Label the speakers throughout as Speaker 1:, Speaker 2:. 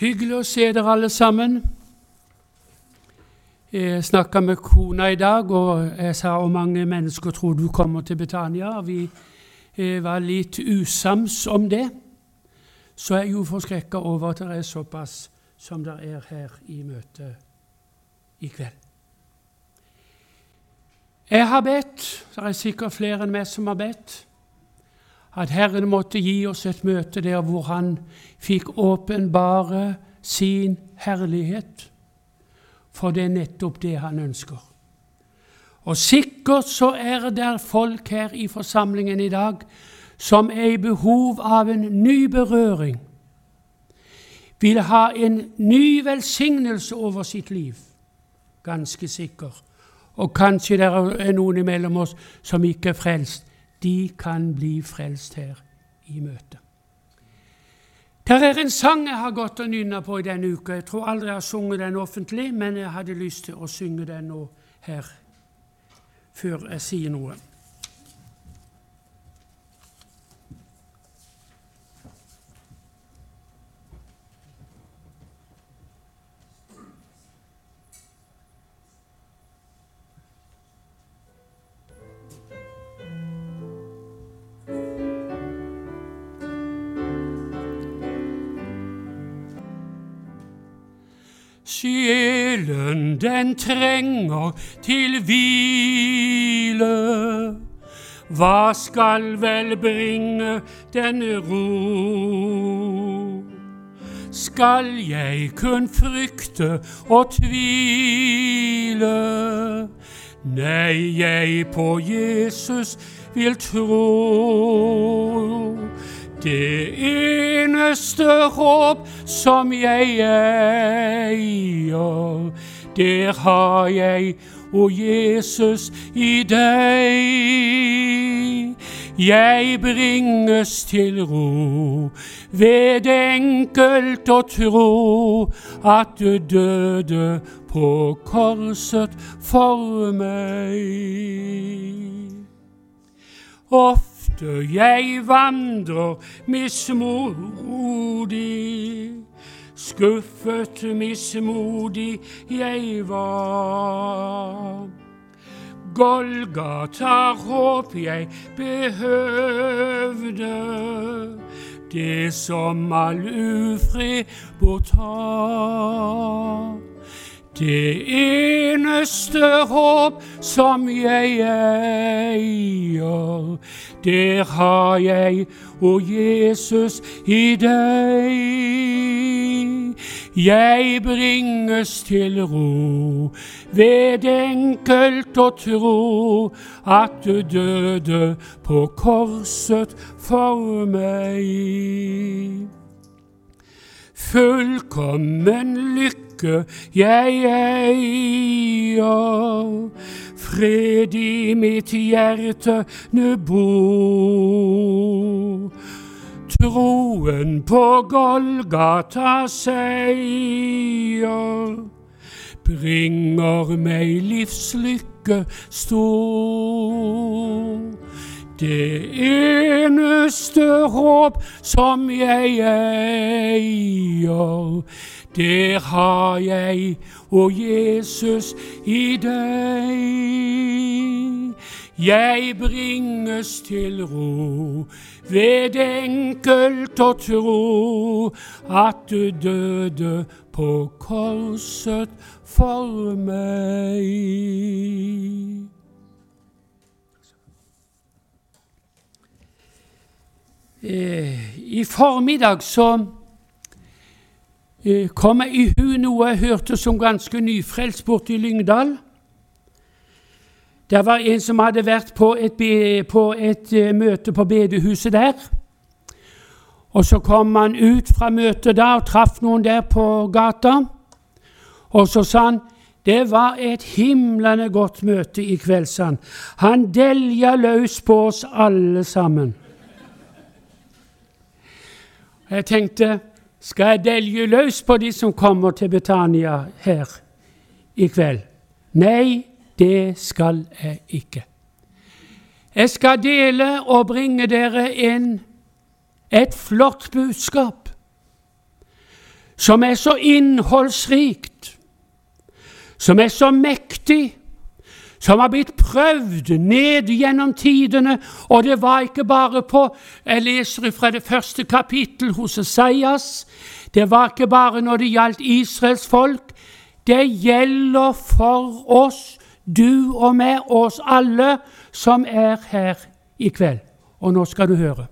Speaker 1: Hyggelig å se dere alle sammen. Jeg snakka med kona i dag, og jeg sa hvor mange mennesker tror du kommer til Betania. Vi eh, var litt usams om det, så jeg er jo forskrekka over at det er såpass som det er her i møtet i kveld. Jeg har bedt, det er sikkert flere enn meg som har bedt, at Herren måtte gi oss et møte der hvor Han fikk åpenbare sin herlighet. For det er nettopp det Han ønsker. Og sikkert så er det folk her i forsamlingen i dag som er i behov av en ny berøring, vil ha en ny velsignelse over sitt liv. Ganske sikker. Og kanskje det er noen imellom oss som ikke er frelst de kan bli frelst her i møtet. Der er en sang jeg har gått og nynna på i denne uka. Jeg tror aldri jeg har sunget den offentlig, men jeg hadde lyst til å synge den nå her før jeg sier noe. Den trenger til hvile. Hva skal vel bringe denne ro? Skal jeg kun frykte og tvile? Nei, jeg på Jesus vil tro. Det eneste håp som jeg eier, der har jeg, å Jesus, i deg. Jeg bringes til ro ved enkelt å tro at du døde på korset for meg. Ofte jeg vandrer mismodig. Skuffet, mismodig jeg var. Golgata håp jeg behøvde, det som all ufred bortar. Det eneste håp som jeg eier, der har jeg, o Jesus, i deg. Jeg bringes til ro ved enkelt å tro at du døde på korset for meg. Fullkommen lykke lykke jeg eier. Fred i mitt hjerte nu bor. Troen på Golgata seier bringer meg livslykke stor. Det eneste håp som jeg eier, der har jeg, og Jesus, i deg. Jeg bringes til ro ved enkelt å tro at du døde på korset for meg. I formiddag så Eh, kom jeg i hu noe jeg hørte som ganske nyfrelst borte i Lyngdal. Det var en som hadde vært på et, på et uh, møte på bedehuset der. Og Så kom han ut fra møtet da og traff noen der på gata. Og så sa han det var et himlende godt møte i kveld, sa han. Han delja løs på oss alle sammen. Jeg tenkte skal jeg delge løs på de som kommer til Betania her i kveld? Nei, det skal jeg ikke. Jeg skal dele og bringe dere inn et flott budskap som er så innholdsrikt, som er så mektig, som har blitt prøvd ned gjennom tidene. Og det var ikke bare på Jeg leser fra det første kapittel hos Esaias. Det var ikke bare når det gjaldt Israels folk. Det gjelder for oss, du og meg, oss alle som er her i kveld. Og nå skal du høre.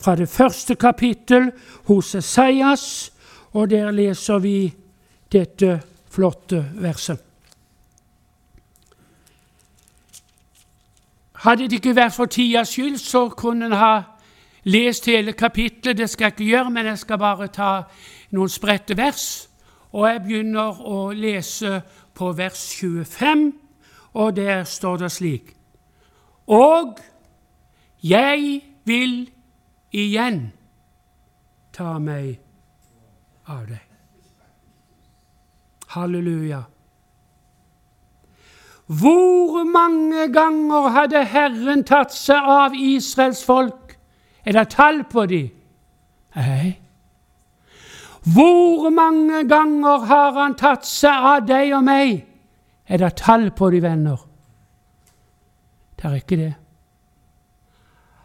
Speaker 1: Fra det første kapittel hos Esaias, og der leser vi dette flotte verset. Hadde det ikke vært for tidas skyld, så kunne en ha lest hele kapittelet. Det skal jeg ikke gjøre, men jeg skal bare ta noen spredte vers. Og jeg begynner å lese på vers 25, og der står det slik Og jeg vil igjen ta meg av deg. Halleluja. Hvor mange ganger hadde Herren tatt seg av Israels folk? Er det tall på de? Nei. Hvor mange ganger har han tatt seg av deg og meg? Er det tall på de venner? Det er ikke det.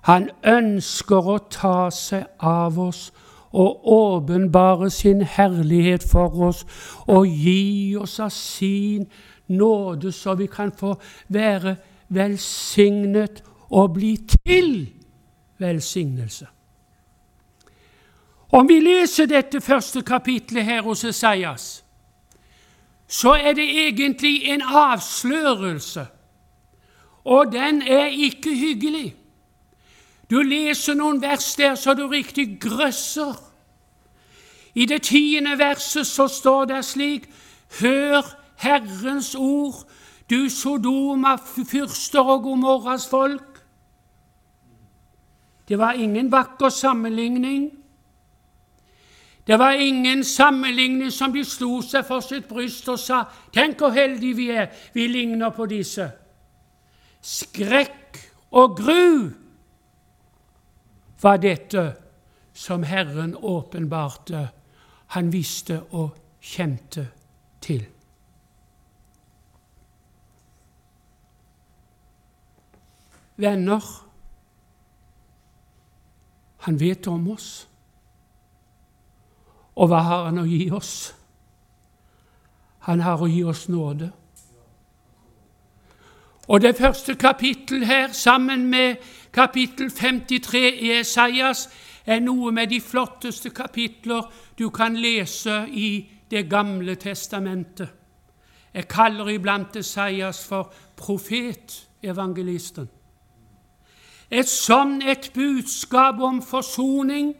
Speaker 1: Han ønsker å ta seg av oss og åpenbare sin herlighet for oss og gi oss av sin nåde, så vi kan få være velsignet og bli til velsignelse. Om vi leser dette første kapitlet her hos Esaias, så er det egentlig en avslørelse, og den er ikke hyggelig. Du leser noen vers der så du riktig grøsser. I det tiende verset så står det slik Hør Herrens ord, du Sodoma, fyrster og Gomorras folk. Det var ingen vakker sammenligning. Det var ingen sammenligning som de slo seg for sitt bryst og sa 'Tenk hvor heldige vi er, vi ligner på disse'. Skrekk og gru var dette som Herren åpenbarte, han visste og kjente til. Venner, han vet om oss. Og hva har han å gi oss? Han har å gi oss nåde. Og det første kapittel her, sammen med kapittel 53 i Esaias, er noe med de flotteste kapitler du kan lese i Det gamle testamentet. Jeg kaller iblant Esaias for profetevangelisten. Et sånn et budskap om forsoning.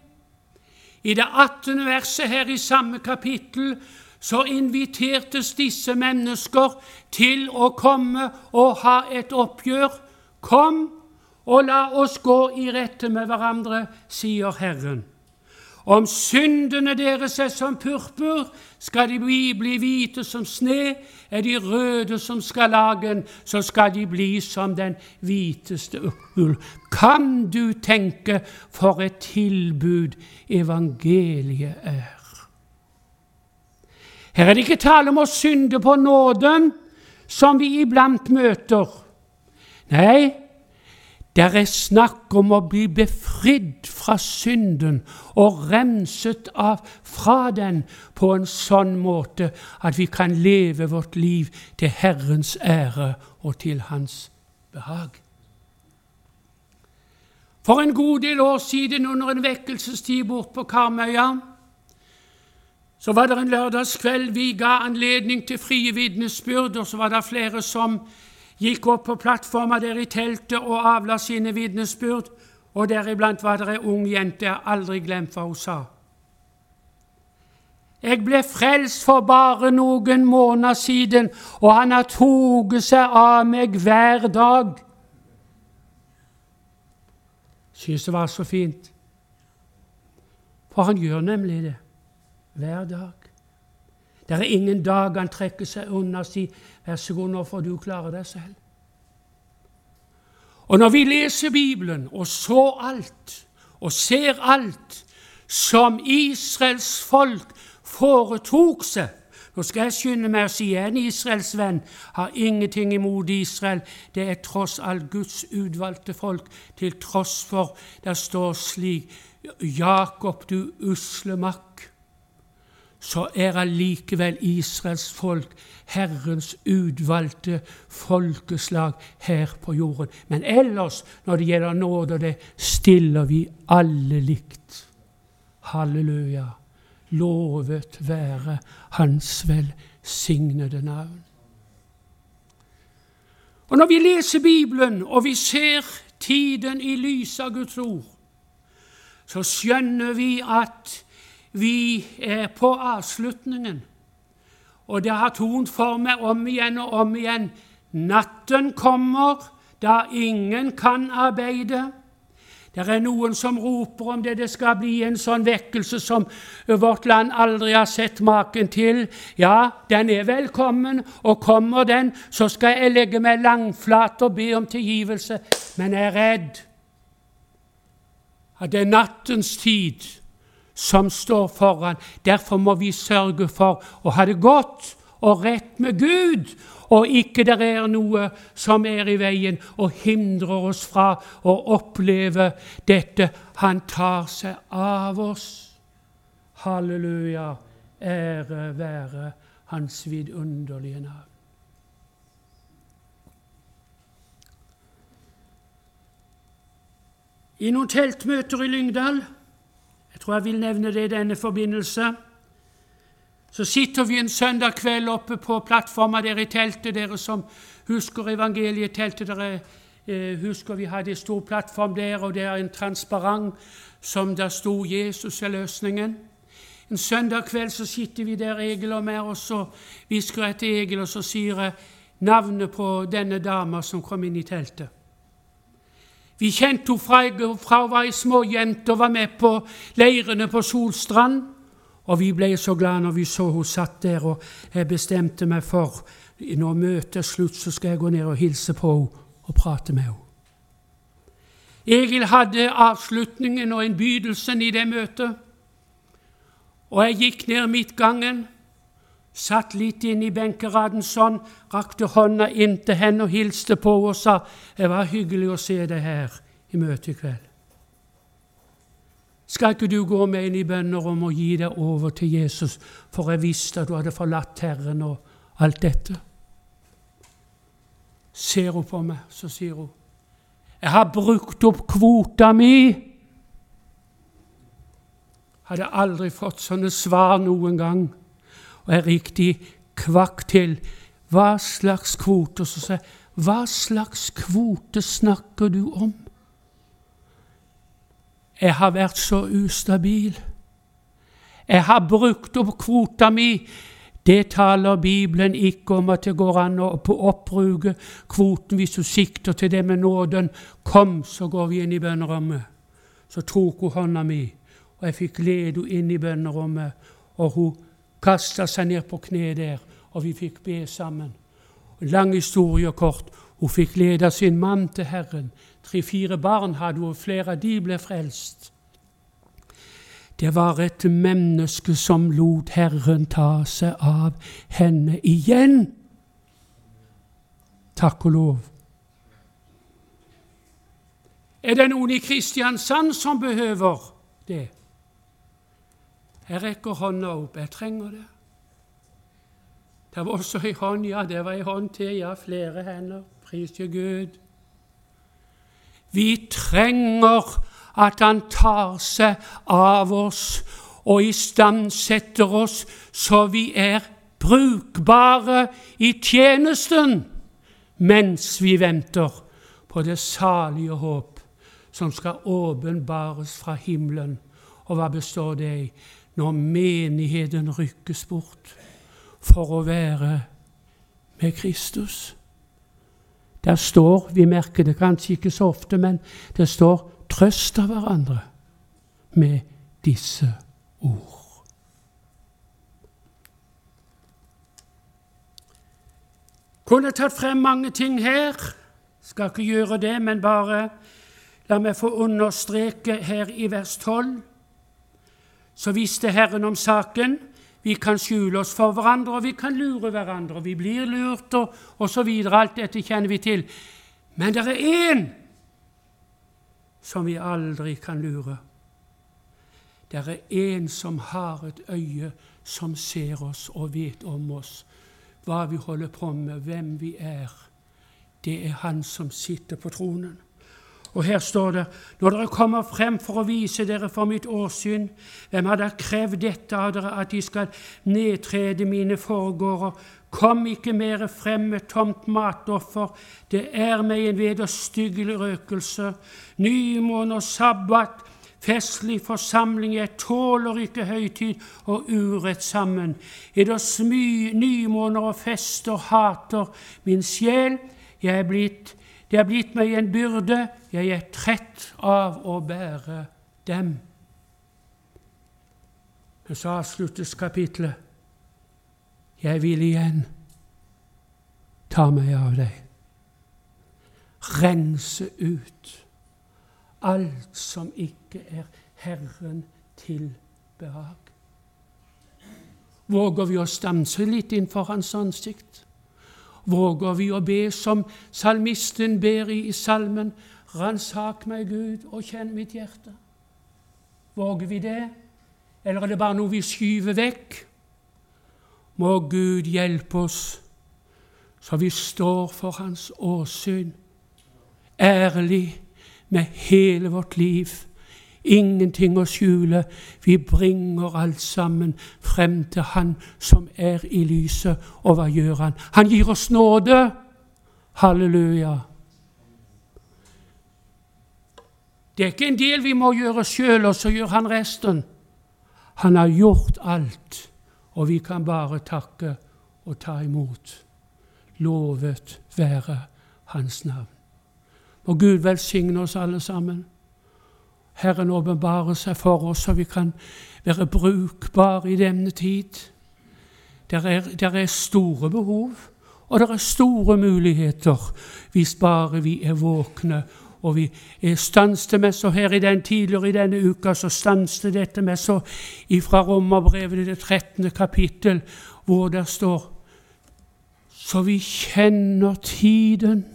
Speaker 1: I det 18. verset her i samme kapittel så invitertes disse mennesker til å komme og ha et oppgjør. Kom og la oss gå i rette med hverandre, sier Herren. Om syndene deres er som purpur, skal de bli, bli hvite som sne. Er de røde som skarlagen, så skal de bli som den hviteste ull. Kan du tenke for et tilbud evangeliet er? Her er det ikke tale om å synde på nåden, som vi iblant møter. Nei, det er snakk om å bli befridd fra synden og renset av fra den på en sånn måte at vi kan leve vårt liv til Herrens ære og til Hans behag. For en god del år siden, under en vekkelsestid bort på Karmøya, så var det en lørdagskveld vi ga anledning til frie vitnesbyrd, og så var det flere som gikk opp på plattforma der i teltet og avla sine vitnesbyrd, og deriblant var det ei ung jente jeg aldri glemt hva hun sa. Jeg ble frelst for bare noen måneder siden, og han har tatt seg av meg hver dag. Syns det var så fint. For han gjør nemlig det hver dag. Det er ingen dag han trekker seg unna og sier 'Vær så god, nå får du klare deg selv'. Og når vi leser Bibelen og så alt og ser alt som Israels folk foretok seg Nå skal jeg skynde meg å si en Israels venn har ingenting imot Israel. Det er tross alt Guds utvalgte folk, til tross for det står slik Jakob, du usle makk så er allikevel Israels folk Herrens utvalgte folkeslag her på jorden. Men ellers, når det gjelder nåde, det stiller vi alle likt. Halleluja. Lovet være Hans velsignede navn. Og Når vi leser Bibelen, og vi ser tiden i lys av Guds ord, så skjønner vi at vi er på avslutningen. Og det har tont for meg om igjen og om igjen. Natten kommer da ingen kan arbeide. Det er noen som roper om det det skal bli en sånn vekkelse som vårt land aldri har sett maken til. Ja, den er velkommen, og kommer den, så skal jeg legge meg langflat og be om tilgivelse. Men jeg er redd at det er nattens tid som står foran. Derfor må vi sørge for å ha det godt og rett med Gud, og ikke det er noe som er i veien og hindrer oss fra å oppleve dette. Han tar seg av oss. Halleluja. Ære være Hans vidunderlige navn. I noen teltmøter i Lyngdal tror jeg vil nevne det i denne forbindelse. Så sitter vi en søndag kveld oppe på plattforma der i teltet, dere som husker evangelieteltet. Dere eh, husker vi hadde en stor plattform der, og det er en transparent som der sto 'Jesus er løsningen'. En søndag kveld så sitter vi der, Egil og meg, og så hvisker jeg til Egil, og så sier jeg navnet på denne dama som kom inn i teltet. Vi kjente henne fra, fra hun var ei småjente og var med på leirene på Solstrand. Og vi ble så glad når vi så hun satt der, og jeg bestemte meg for når møtet er slutt, så skal jeg gå ned og hilse på henne og prate med henne. Egil hadde avslutningen og innbydelsen i det møtet. Og jeg gikk ned midtgangen, satt litt inn i benkeraden sånn, rakte hånda inn til henne og hilste på og sa det var hyggelig å se deg her i møtet i kveld. Skal ikke du gå med inn i bønner om å gi deg over til Jesus, for jeg visste at du hadde forlatt Herren og alt dette? Ser hun på meg, så sier hun, 'Jeg har brukt opp kvota mi.' Hadde aldri fått sånne svar noen gang og er riktig kvakk til. Hva slags kvote? Så sier jeg, hva slags kvote snakker du om? Jeg har vært så ustabil. Jeg har brukt opp kvota mi. Det taler Bibelen ikke om at det går an å oppbruke kvoten hvis du sikter til det med nåden. Kom, så går vi inn i bønnerommet. Så tok hun hånda mi, og jeg fikk lede henne inn i bønnerommet, og hun kasta seg ned på kne der, og vi fikk be sammen. Lang historie kort. Hun fikk lede sin mann til Herren. Tre-fire barn hadde hun, og flere av de ble frelst. Det var et menneske som lot Herren ta seg av henne igjen. Takk og lov. Er det noen i Kristiansand som behøver det? Jeg rekker hånda opp. Jeg trenger det. Det var også ei hånd, ja, det var ei hånd til, ja, flere hender. Pris til Gud. Vi trenger at Han tar seg av oss og istandsetter oss så vi er brukbare i tjenesten mens vi venter på det salige håp som skal åpenbares fra himmelen. Og hva består det i? Når menigheten rykkes bort for å være med Kristus. Der står, vi merker det kanskje ikke så ofte, men det står 'trøst av hverandre' med disse ord. Kunne tatt frem mange ting her. Skal ikke gjøre det, men bare la meg få understreke her i vers 12 så visste Herren om saken. Vi kan skjule oss for hverandre, og vi kan lure hverandre. Vi blir lurt, og, og så videre. Alt dette kjenner vi til. Men det er én som vi aldri kan lure. Det er én som har et øye som ser oss og vet om oss, hva vi holder på med, hvem vi er. Det er Han som sitter på tronen. Og her står det når dere kommer frem for å vise dere for mitt åsyn, hvem har da krevd dette av dere, at de skal nedtrede mine foregårder? Kom ikke mere frem med tomt matoffer, det er meg en vederstyggelig røkelse. Nymåne og sabbat, festlig forsamling, jeg tåler ikke høytid og urett sammen. Eders nymåner og fester hater min sjel, jeg er blitt det er blitt meg en byrde, jeg er trett av å bære dem. Men så avsluttes kapitlet. Jeg vil igjen ta meg av deg. Rense ut alt som ikke er Herren til behag. Våger vi å stanse litt innenfor Hans ansikt? Våger vi å be som salmisten ber i, salmen Ransak meg, Gud, og kjenn mitt hjerte. Våger vi det, eller er det bare noe vi skyver vekk? Må Gud hjelpe oss så vi står for Hans åsyn, ærlig med hele vårt liv Ingenting å skjule. Vi bringer alt sammen frem til Han som er i lyset. Og hva gjør Han? Han gir oss nåde. Halleluja. Det er ikke en del vi må gjøre sjøl, og så gjør Han resten. Han har gjort alt, og vi kan bare takke og ta imot. Lovet være Hans navn. Må Gud velsigne oss alle sammen. Herren åpenbarer seg for oss, så vi kan være brukbare i denne tid. Det er, er, store behov, og det er store muligheter hvis bare vi er våkne. Og vi stanset med så her i den tidligere i denne uka så stanset dette med så ifra Romerbrevet, det 13. kapittel, hvor det står Så vi kjenner tiden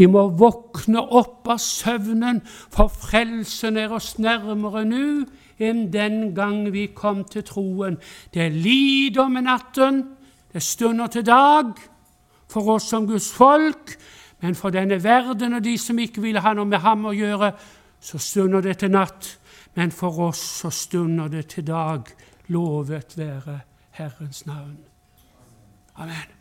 Speaker 1: vi må våkne opp av søvnen, for frelsen er oss nærmere nå enn den gang vi kom til troen. Det er lider med natten, det stunder til dag for oss som Guds folk, men for denne verden og de som ikke ville ha noe med ham å gjøre, så stunder det til natt. Men for oss så stunder det til dag. Lovet være Herrens navn. Amen.